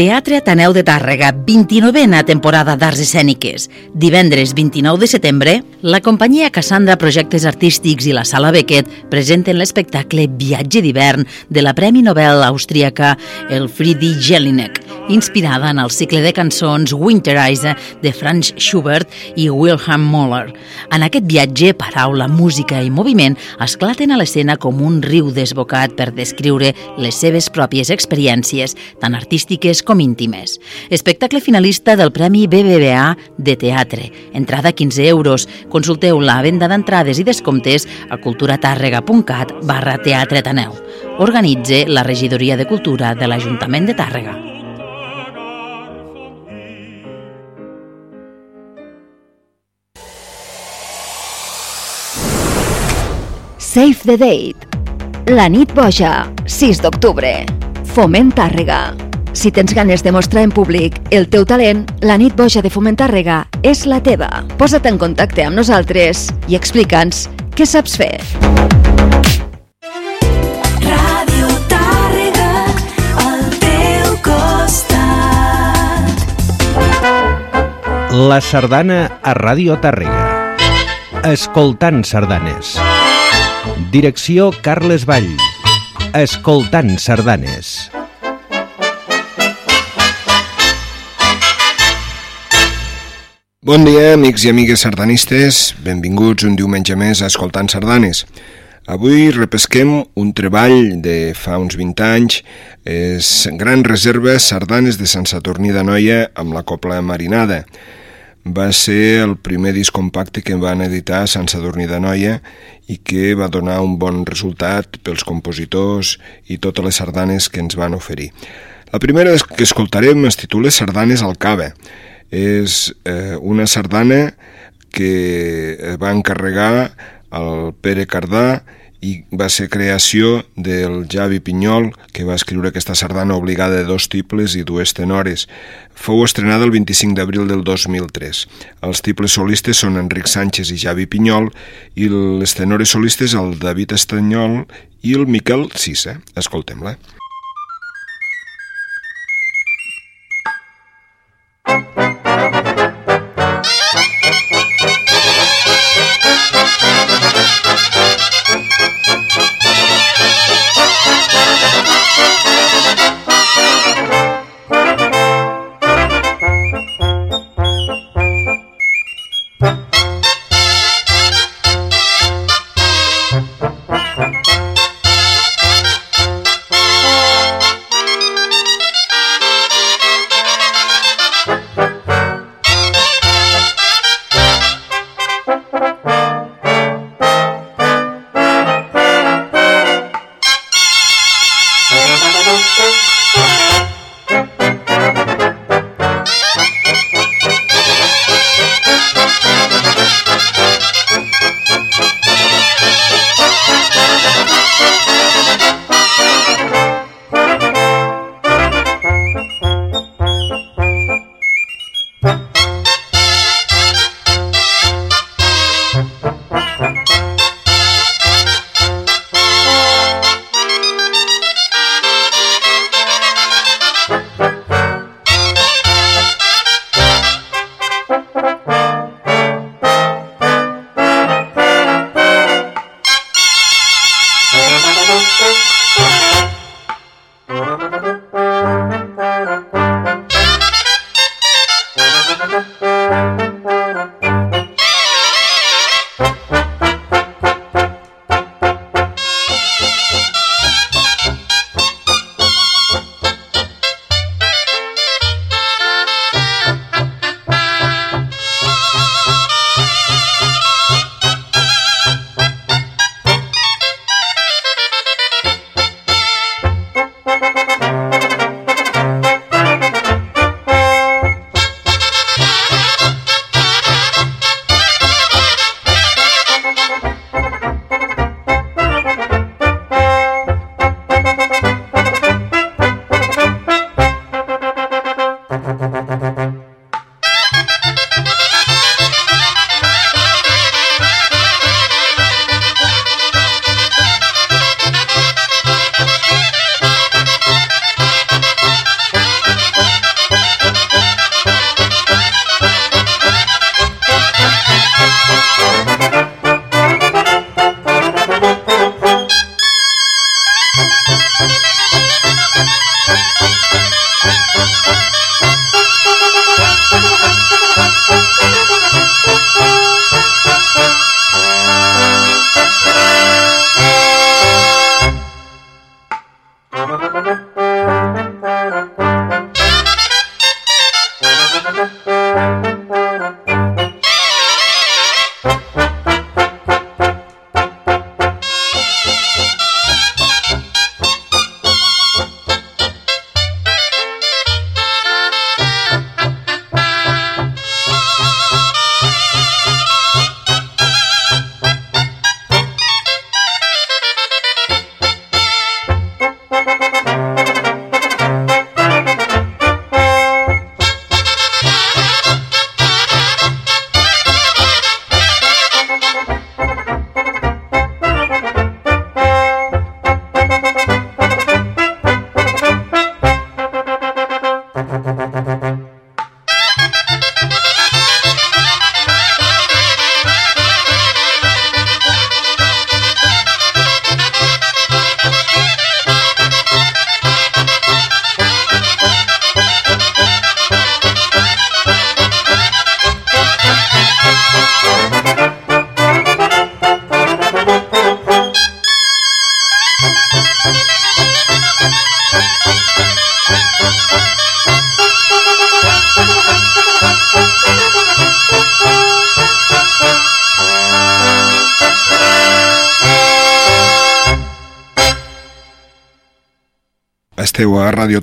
Teatre Ateneu de Tàrrega, 29a temporada d'Arts Escèniques. Divendres 29 de setembre, la companyia Cassandra Projectes Artístics i la Sala Beckett presenten l'espectacle Viatge d'hivern de la Premi Nobel austríaca Elfriede Jelinek, inspirada en el cicle de cançons Winterize de Franz Schubert i Wilhelm Möller. En aquest viatge, paraula, música i moviment esclaten a l'escena com un riu desbocat per descriure les seves pròpies experiències, tant artístiques com íntimes. Espectacle finalista del Premi BBVA de Teatre. Entrada 15 euros. Consulteu la venda d'entrades i descomptes a culturatàrrega.cat barra Teatre Taneu. Organitze la Regidoria de Cultura de l'Ajuntament de Tàrrega. Save the Date. La nit boja, 6 d'octubre. Foment Tàrrega. Si tens ganes de mostrar en públic el teu talent, la nit boja de Foment Tàrrega és la teva. Posa't en contacte amb nosaltres i explica'ns què saps fer. Ràdio Tàrrega, al teu costat. La sardana a Ràdio Tàrrega. Escoltant sardanes. Direcció Carles Vall. Escoltant sardanes. Bon dia, amics i amigues sardanistes. Benvinguts un diumenge més a Escoltant Sardanes. Avui repesquem un treball de fa uns 20 anys, és Gran Reserva Sardanes de Sant Saturní de Noia amb la Copla Marinada. Va ser el primer disc compacte que van editar a Sant Sadurní de Noia i que va donar un bon resultat pels compositors i totes les sardanes que ens van oferir. La primera que escoltarem es titula Sardanes al Cava és eh, una sardana que eh, va encarregar el Pere Cardà i va ser creació del Javi Pinyol, que va escriure aquesta sardana obligada de dos tiples i dues tenores. Fou estrenada el 25 d'abril del 2003. Els tiples solistes són Enric Sánchez i Javi Pinyol i les tenores solistes el David Estanyol i el Miquel Sissa. Escoltem-la. Esteu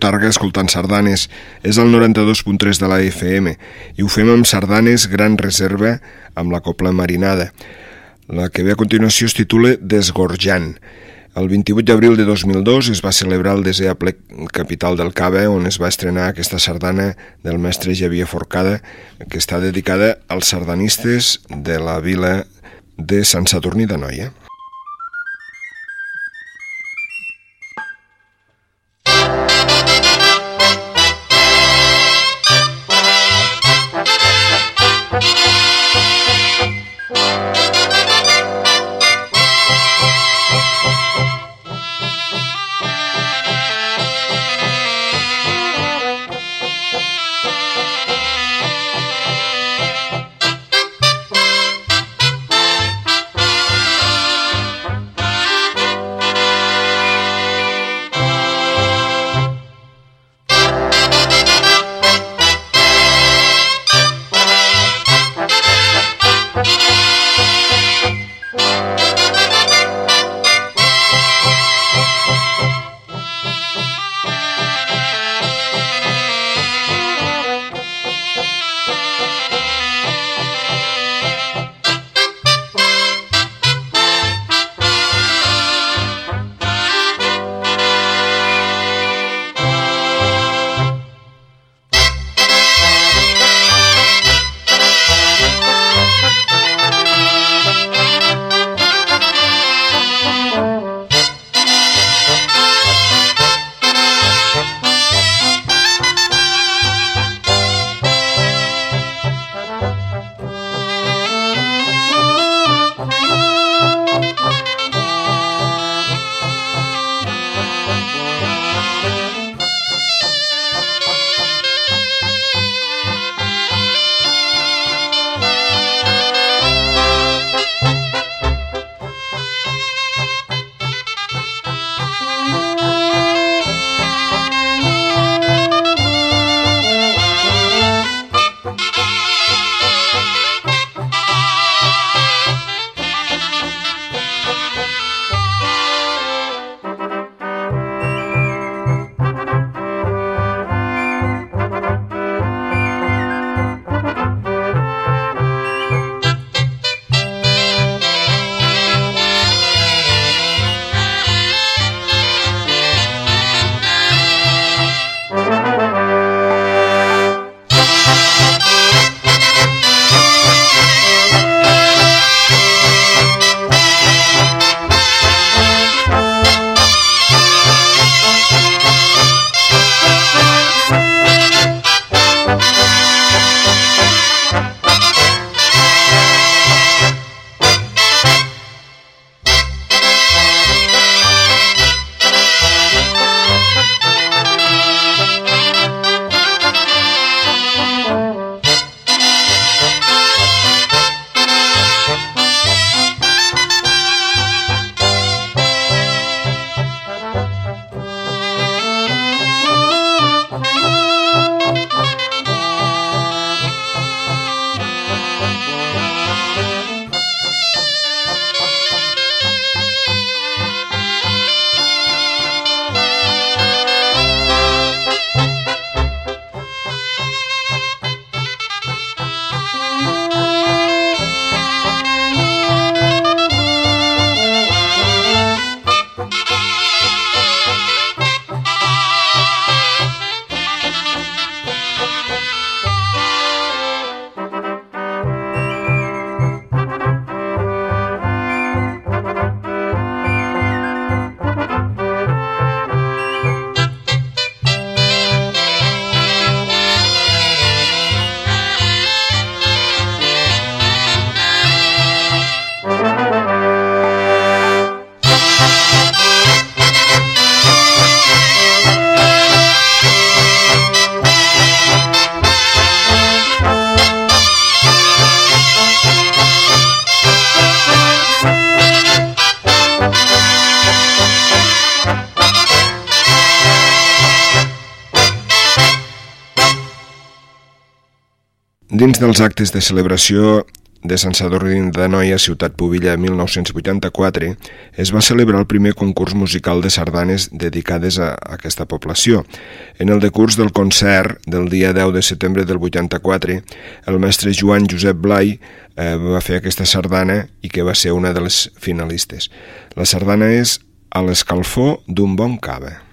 Targa escoltant sardanes. És el 92.3 de la FM i ho fem amb sardanes Gran Reserva amb la Copla Marinada. La que ve a continuació es titula Desgorjant. El 28 d'abril de 2002 es va celebrar el desè aplec capital del Cava, on es va estrenar aquesta sardana del mestre Javier Forcada, que està dedicada als sardanistes de la vila de Sant Saturní de Noia. Dins dels actes de celebració de Sant Sadurní d'Anoia, ciutat Pubilla, 1984, es va celebrar el primer concurs musical de sardanes dedicades a aquesta població. En el decurs del concert del dia 10 de setembre del 84, el mestre Joan Josep Blai eh, va fer aquesta sardana i que va ser una de les finalistes. La sardana és A l'escalfor d'un bon cava.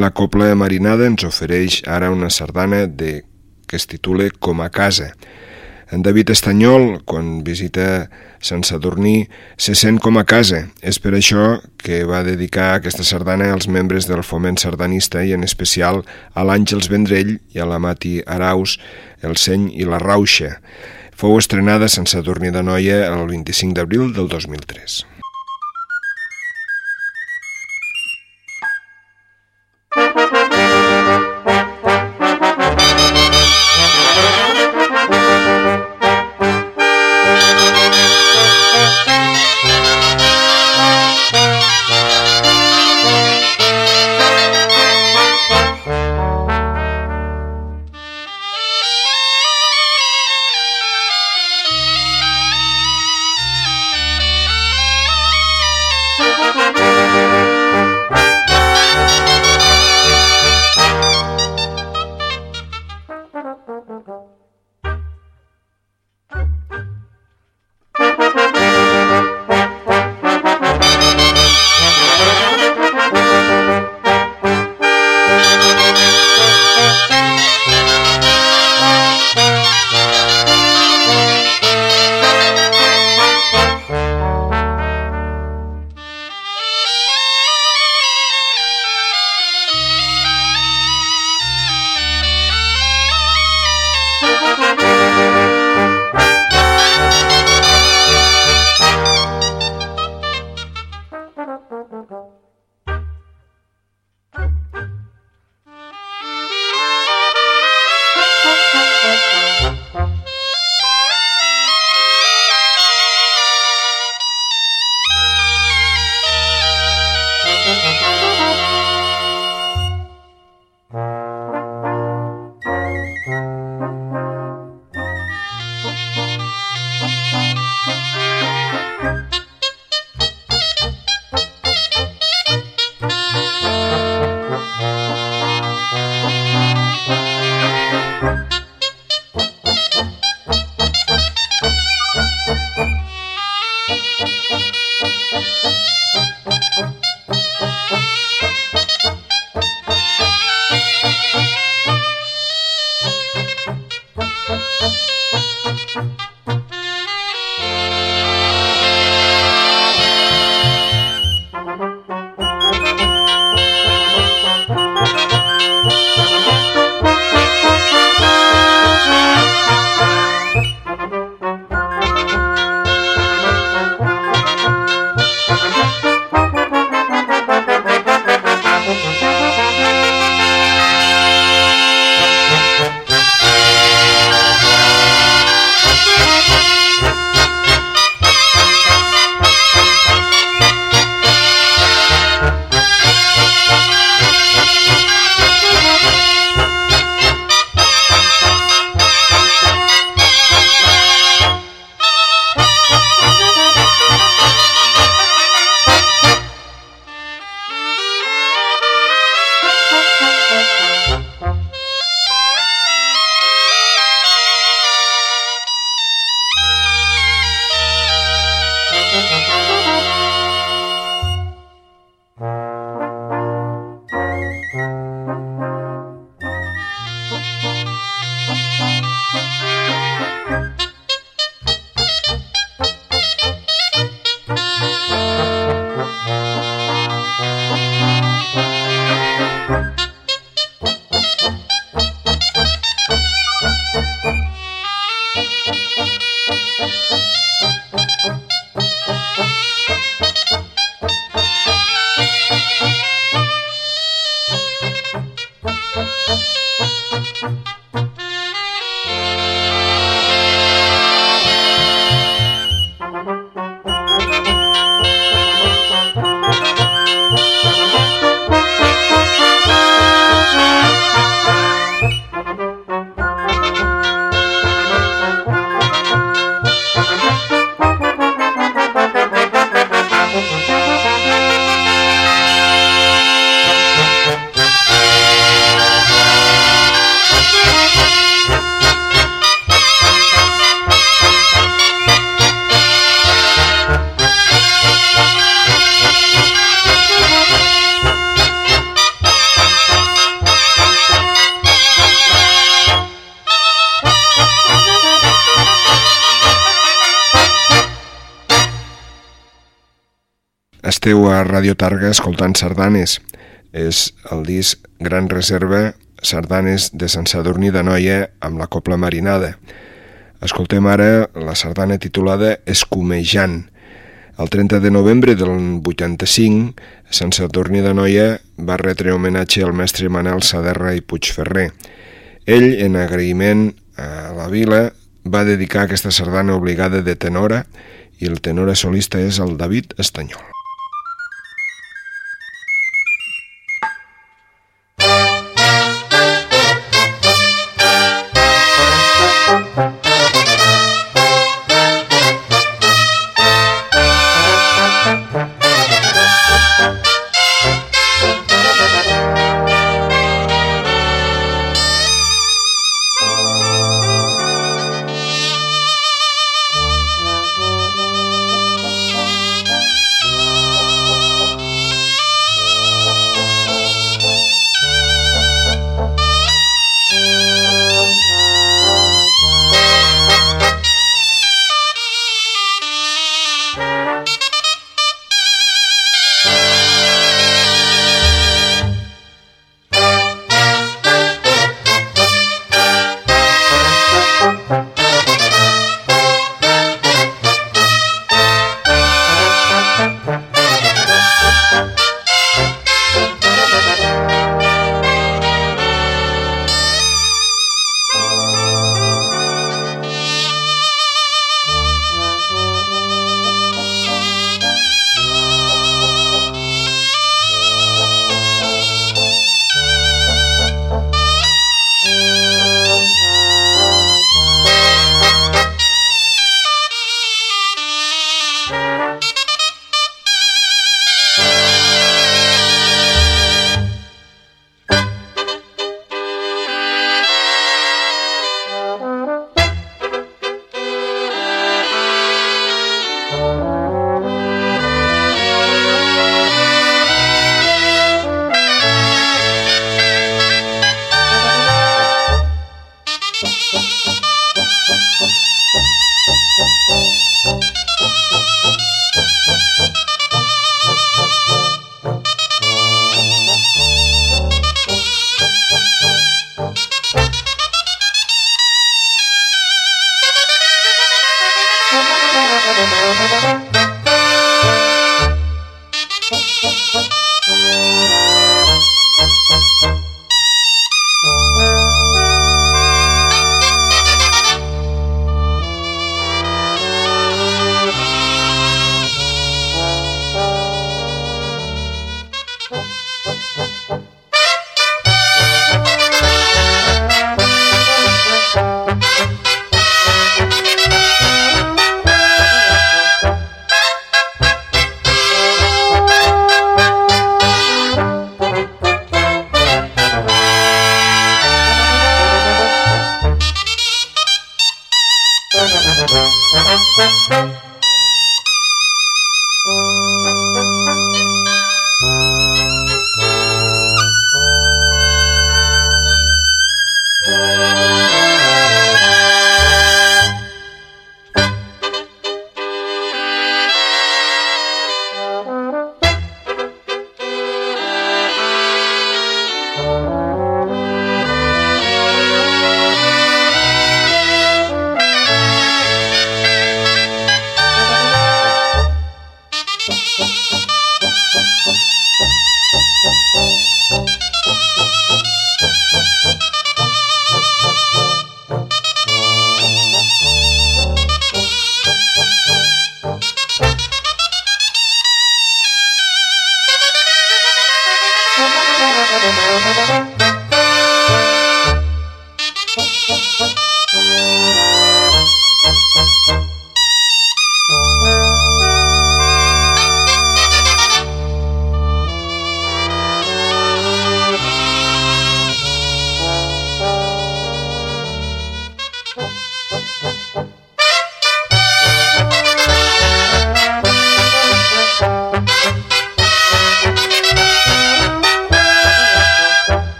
La Copla Marinada ens ofereix ara una sardana de, que es titula Com a casa. En David Estanyol, quan visita Sant Sadurní, se sent com a casa. És per això que va dedicar aquesta sardana als membres del foment sardanista i en especial a l'Àngels Vendrell i a la Mati Araus, el Seny i la Rauxa. Fou estrenada a Sant Sadurní de Noia el 25 d'abril del 2003. A Radio Targa escoltant sardanes. És el disc Gran Reserva, sardanes de Sant Sadurní de Noia amb la Copla Marinada. Escoltem ara la sardana titulada Escumejant. El 30 de novembre del 85, Sant Sadurní de Noia va retre homenatge al mestre Manel Saderra i Puigferrer. Ell, en agraïment a la vila, va dedicar aquesta sardana obligada de tenora i el tenora solista és el David Estanyol.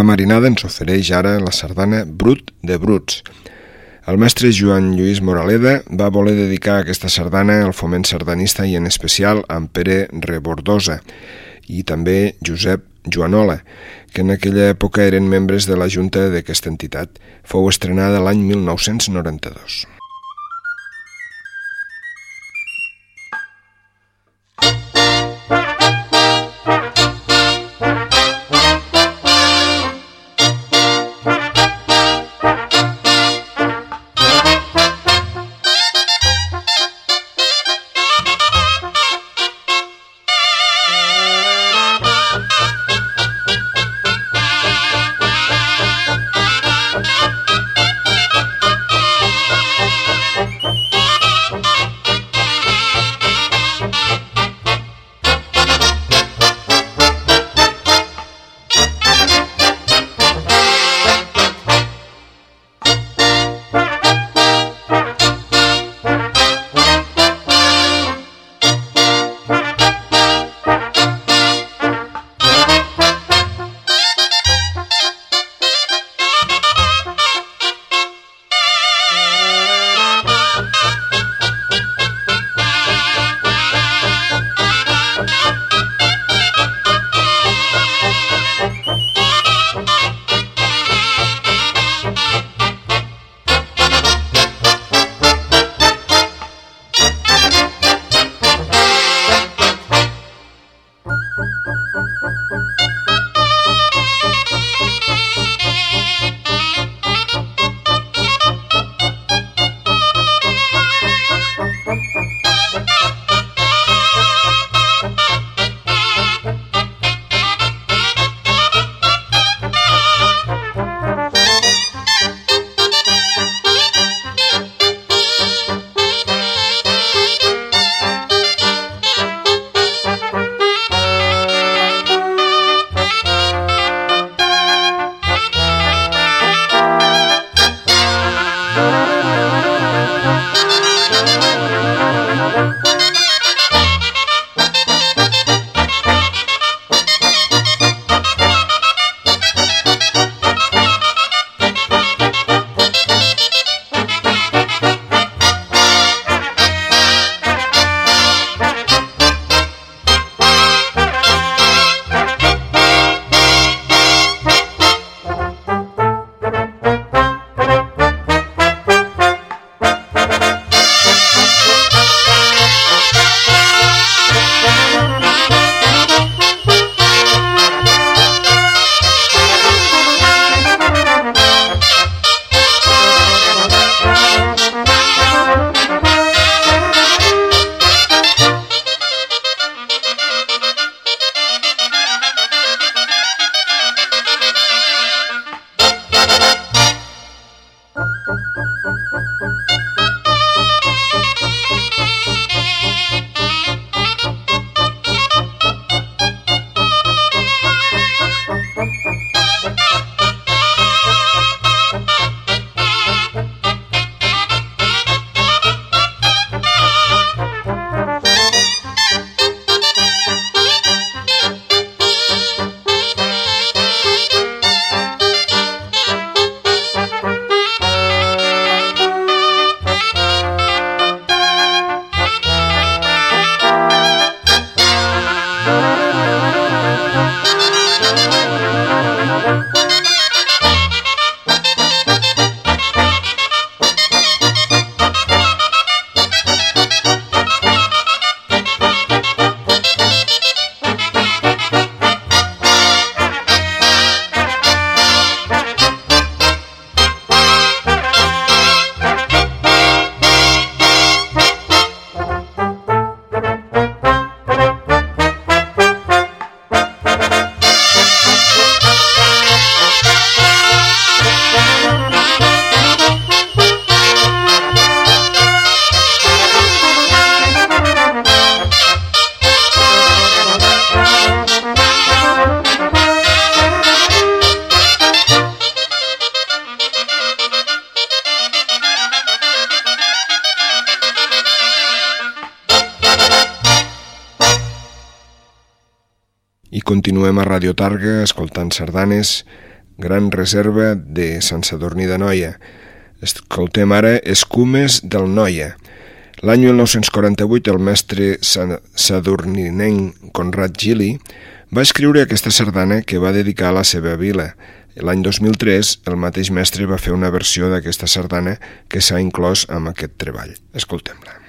La Marinada ens ofereix ara la sardana Brut de Bruts. El mestre Joan Lluís Moraleda va voler dedicar aquesta sardana al foment sardanista i en especial a en Pere Rebordosa i també Josep Joanola, que en aquella època eren membres de la junta d'aquesta entitat. Fou estrenada l'any 1992. A Radio Targa escoltant sardanes, Gran Reserva de Sant Sadurní de Noia. Escoltem ara Escumes del Noia. L'any 1948 el mestre sadurninenc Conrad Gili va escriure aquesta sardana que va dedicar a la seva vila. L'any 2003 el mateix mestre va fer una versió d'aquesta sardana que s'ha inclòs amb aquest treball. Escoltem-la.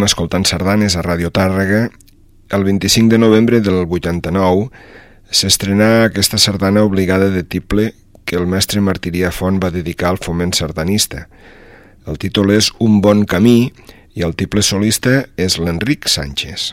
Continuem escoltant sardanes a Radio Tàrrega. El 25 de novembre del 89 s'estrenà aquesta sardana obligada de tiple que el mestre Martirià Font va dedicar al foment sardanista. El títol és Un bon camí i el tiple solista és l'Enric Sánchez.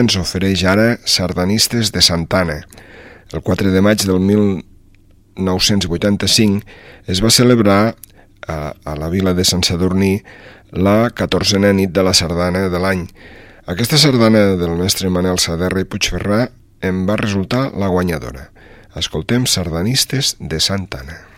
Ens ofereix ara Sardanistes de Santana. El 4 de maig del 1985 es va celebrar a, a la vila de Sant Sadurní la 14a nit de la sardana de l'any. Aquesta sardana del mestre Manel Saderra i Puigferrà em va resultar la guanyadora. Escoltem sardanistes de Santana.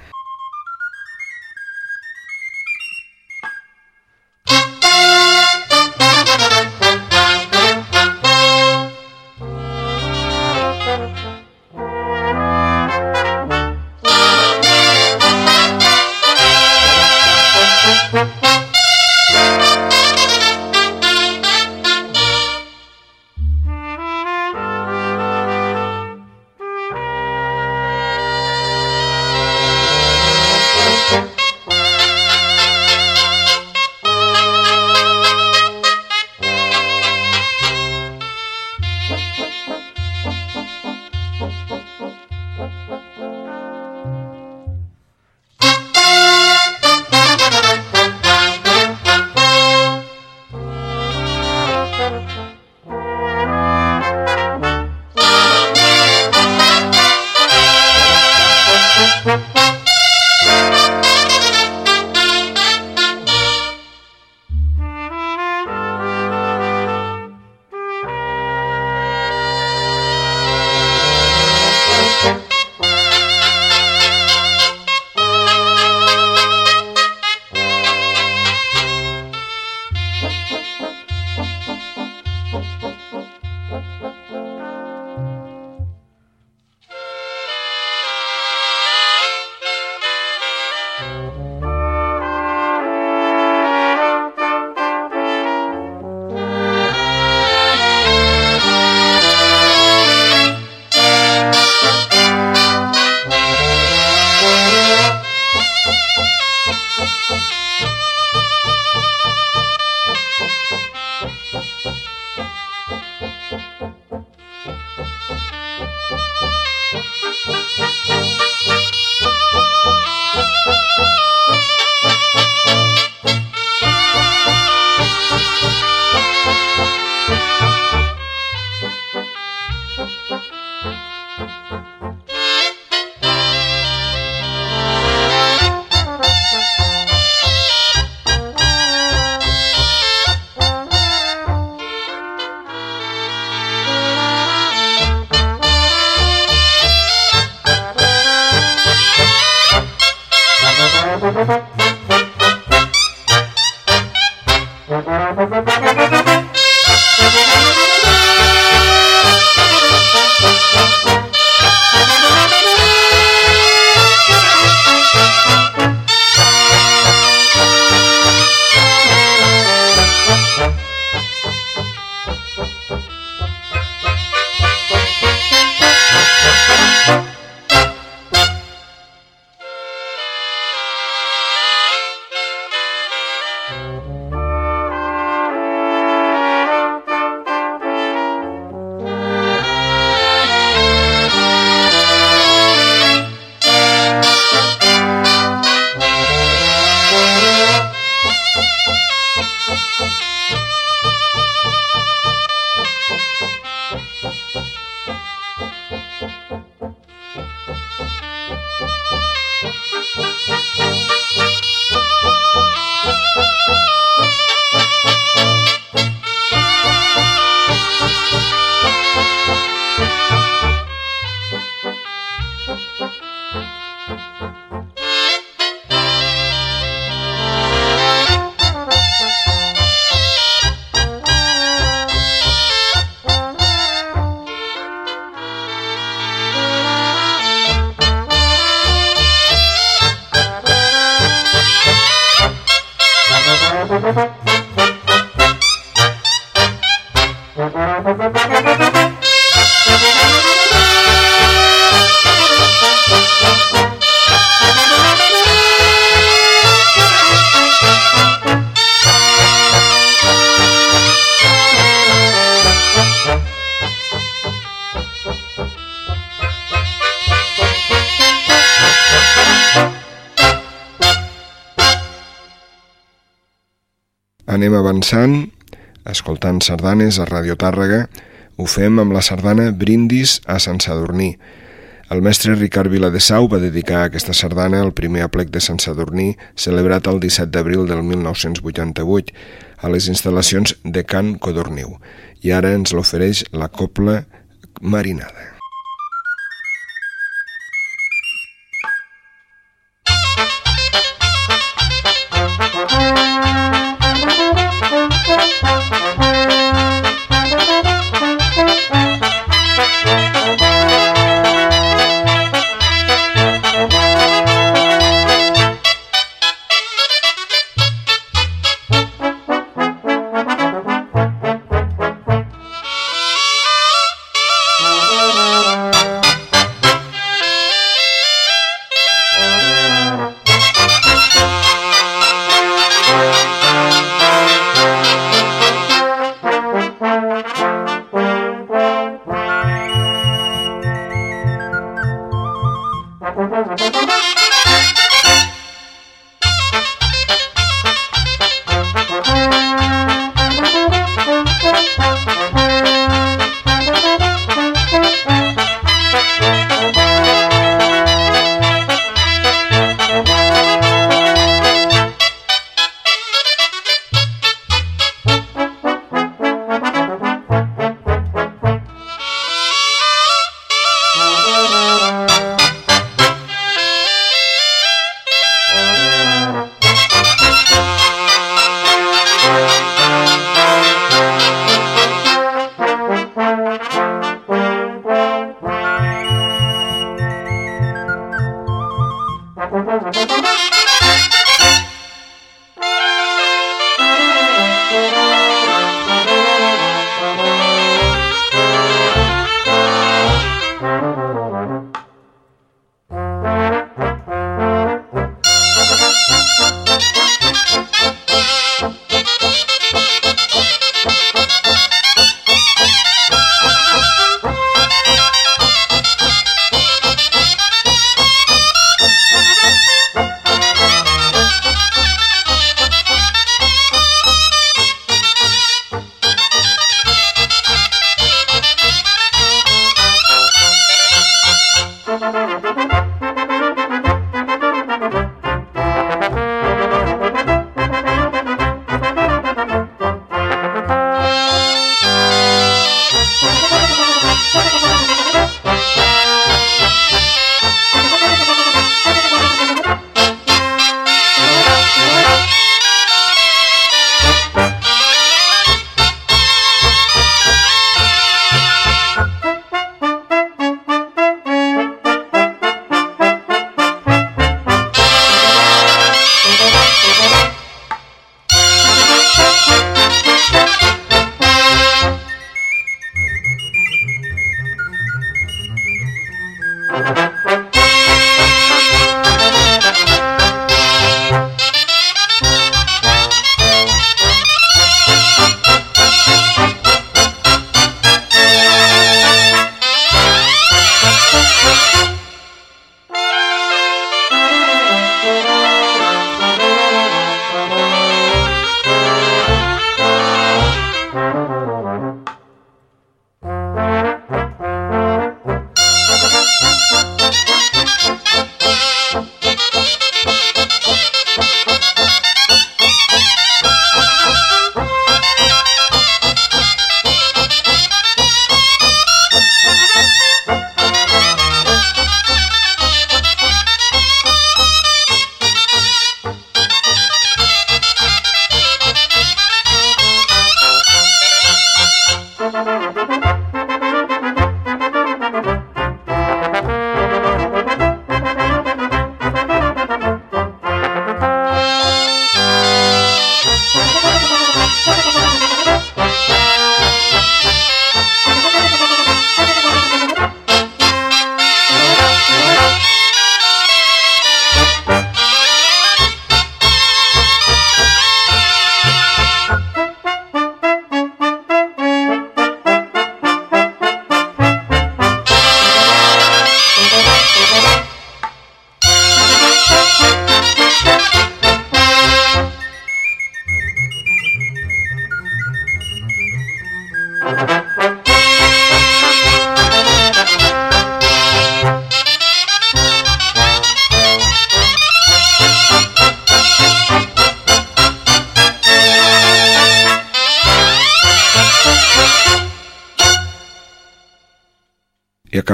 Thank. Anem avançant escoltant sardanes a Radio Tàrrega, ho fem amb la sardana Brindis a Sant Sadurní. El mestre Ricard Viladesau va dedicar aquesta sardana al primer aplec de Sant Sadurní, celebrat el 17 d'abril del 1988, a les instal·lacions de Can Codorniu, i ara ens l'ofereix la Copla Marinada.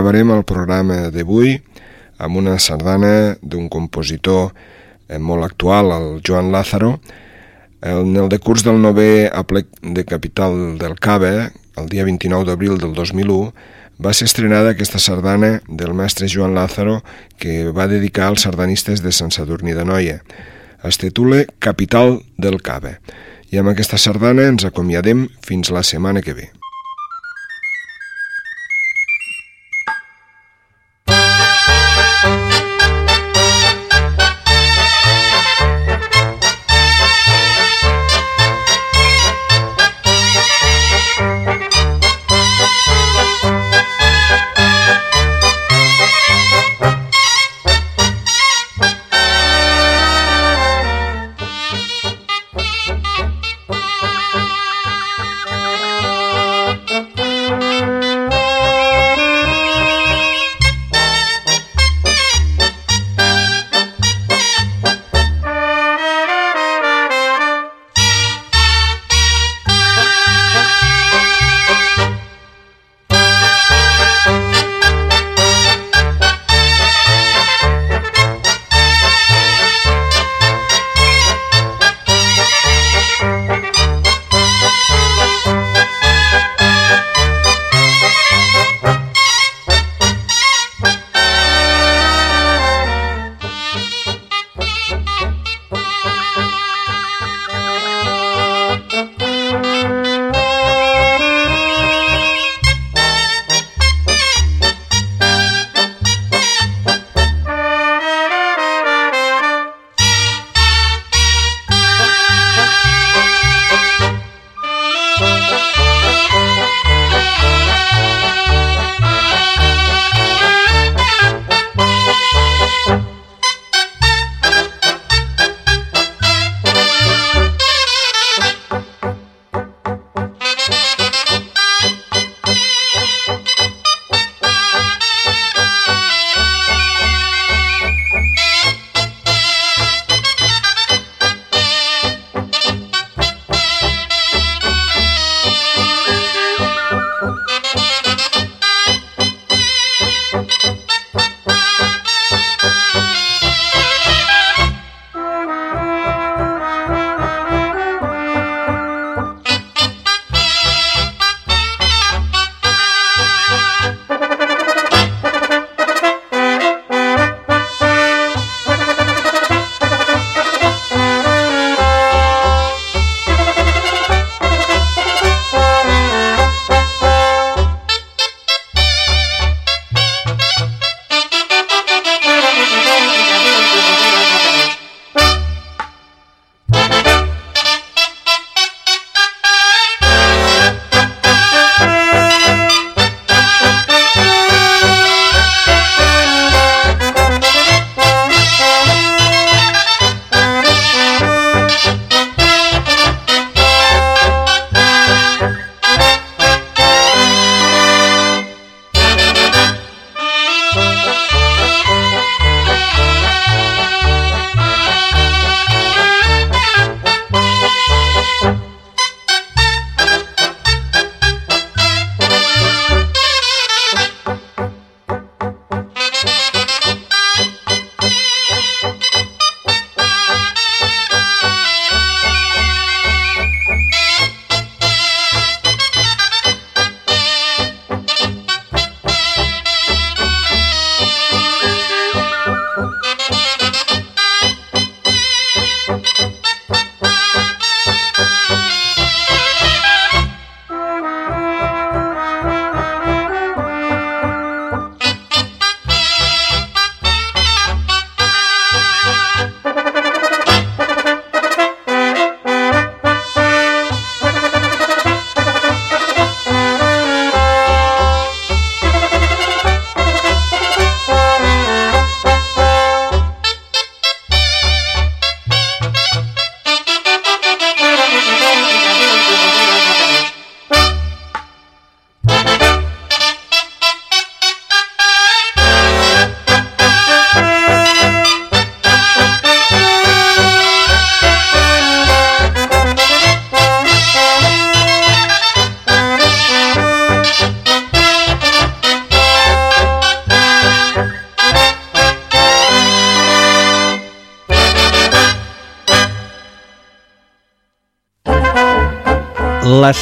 Acabarem el programa d'avui amb una sardana d'un compositor eh, molt actual, el Joan Lázaro. En el decurs del nové aplec de capital del Cava, el dia 29 d'abril del 2001, va ser estrenada aquesta sardana del mestre Joan Lázaro que va dedicar als sardanistes de Sant Sadurní de Noia. Es titula Capital del Cava. I amb aquesta sardana ens acomiadem fins la setmana que ve.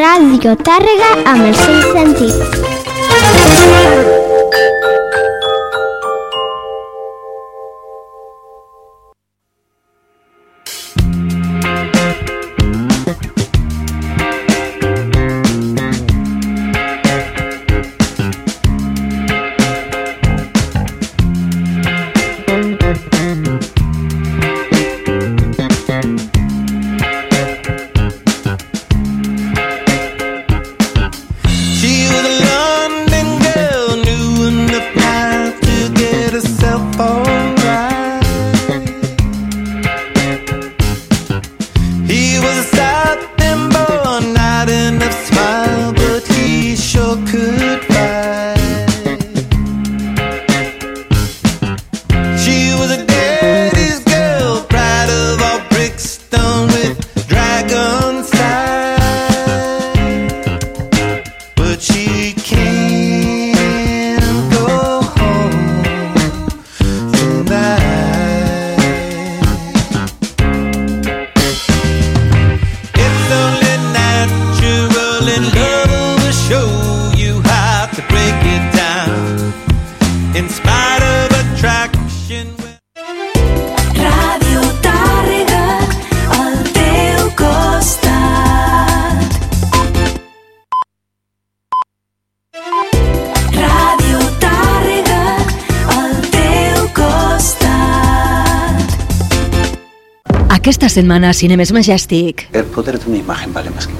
Ràdio Tàrrega amb els seus sentits. semana a Cinemes Majestic. El poder d'una imatge vale més que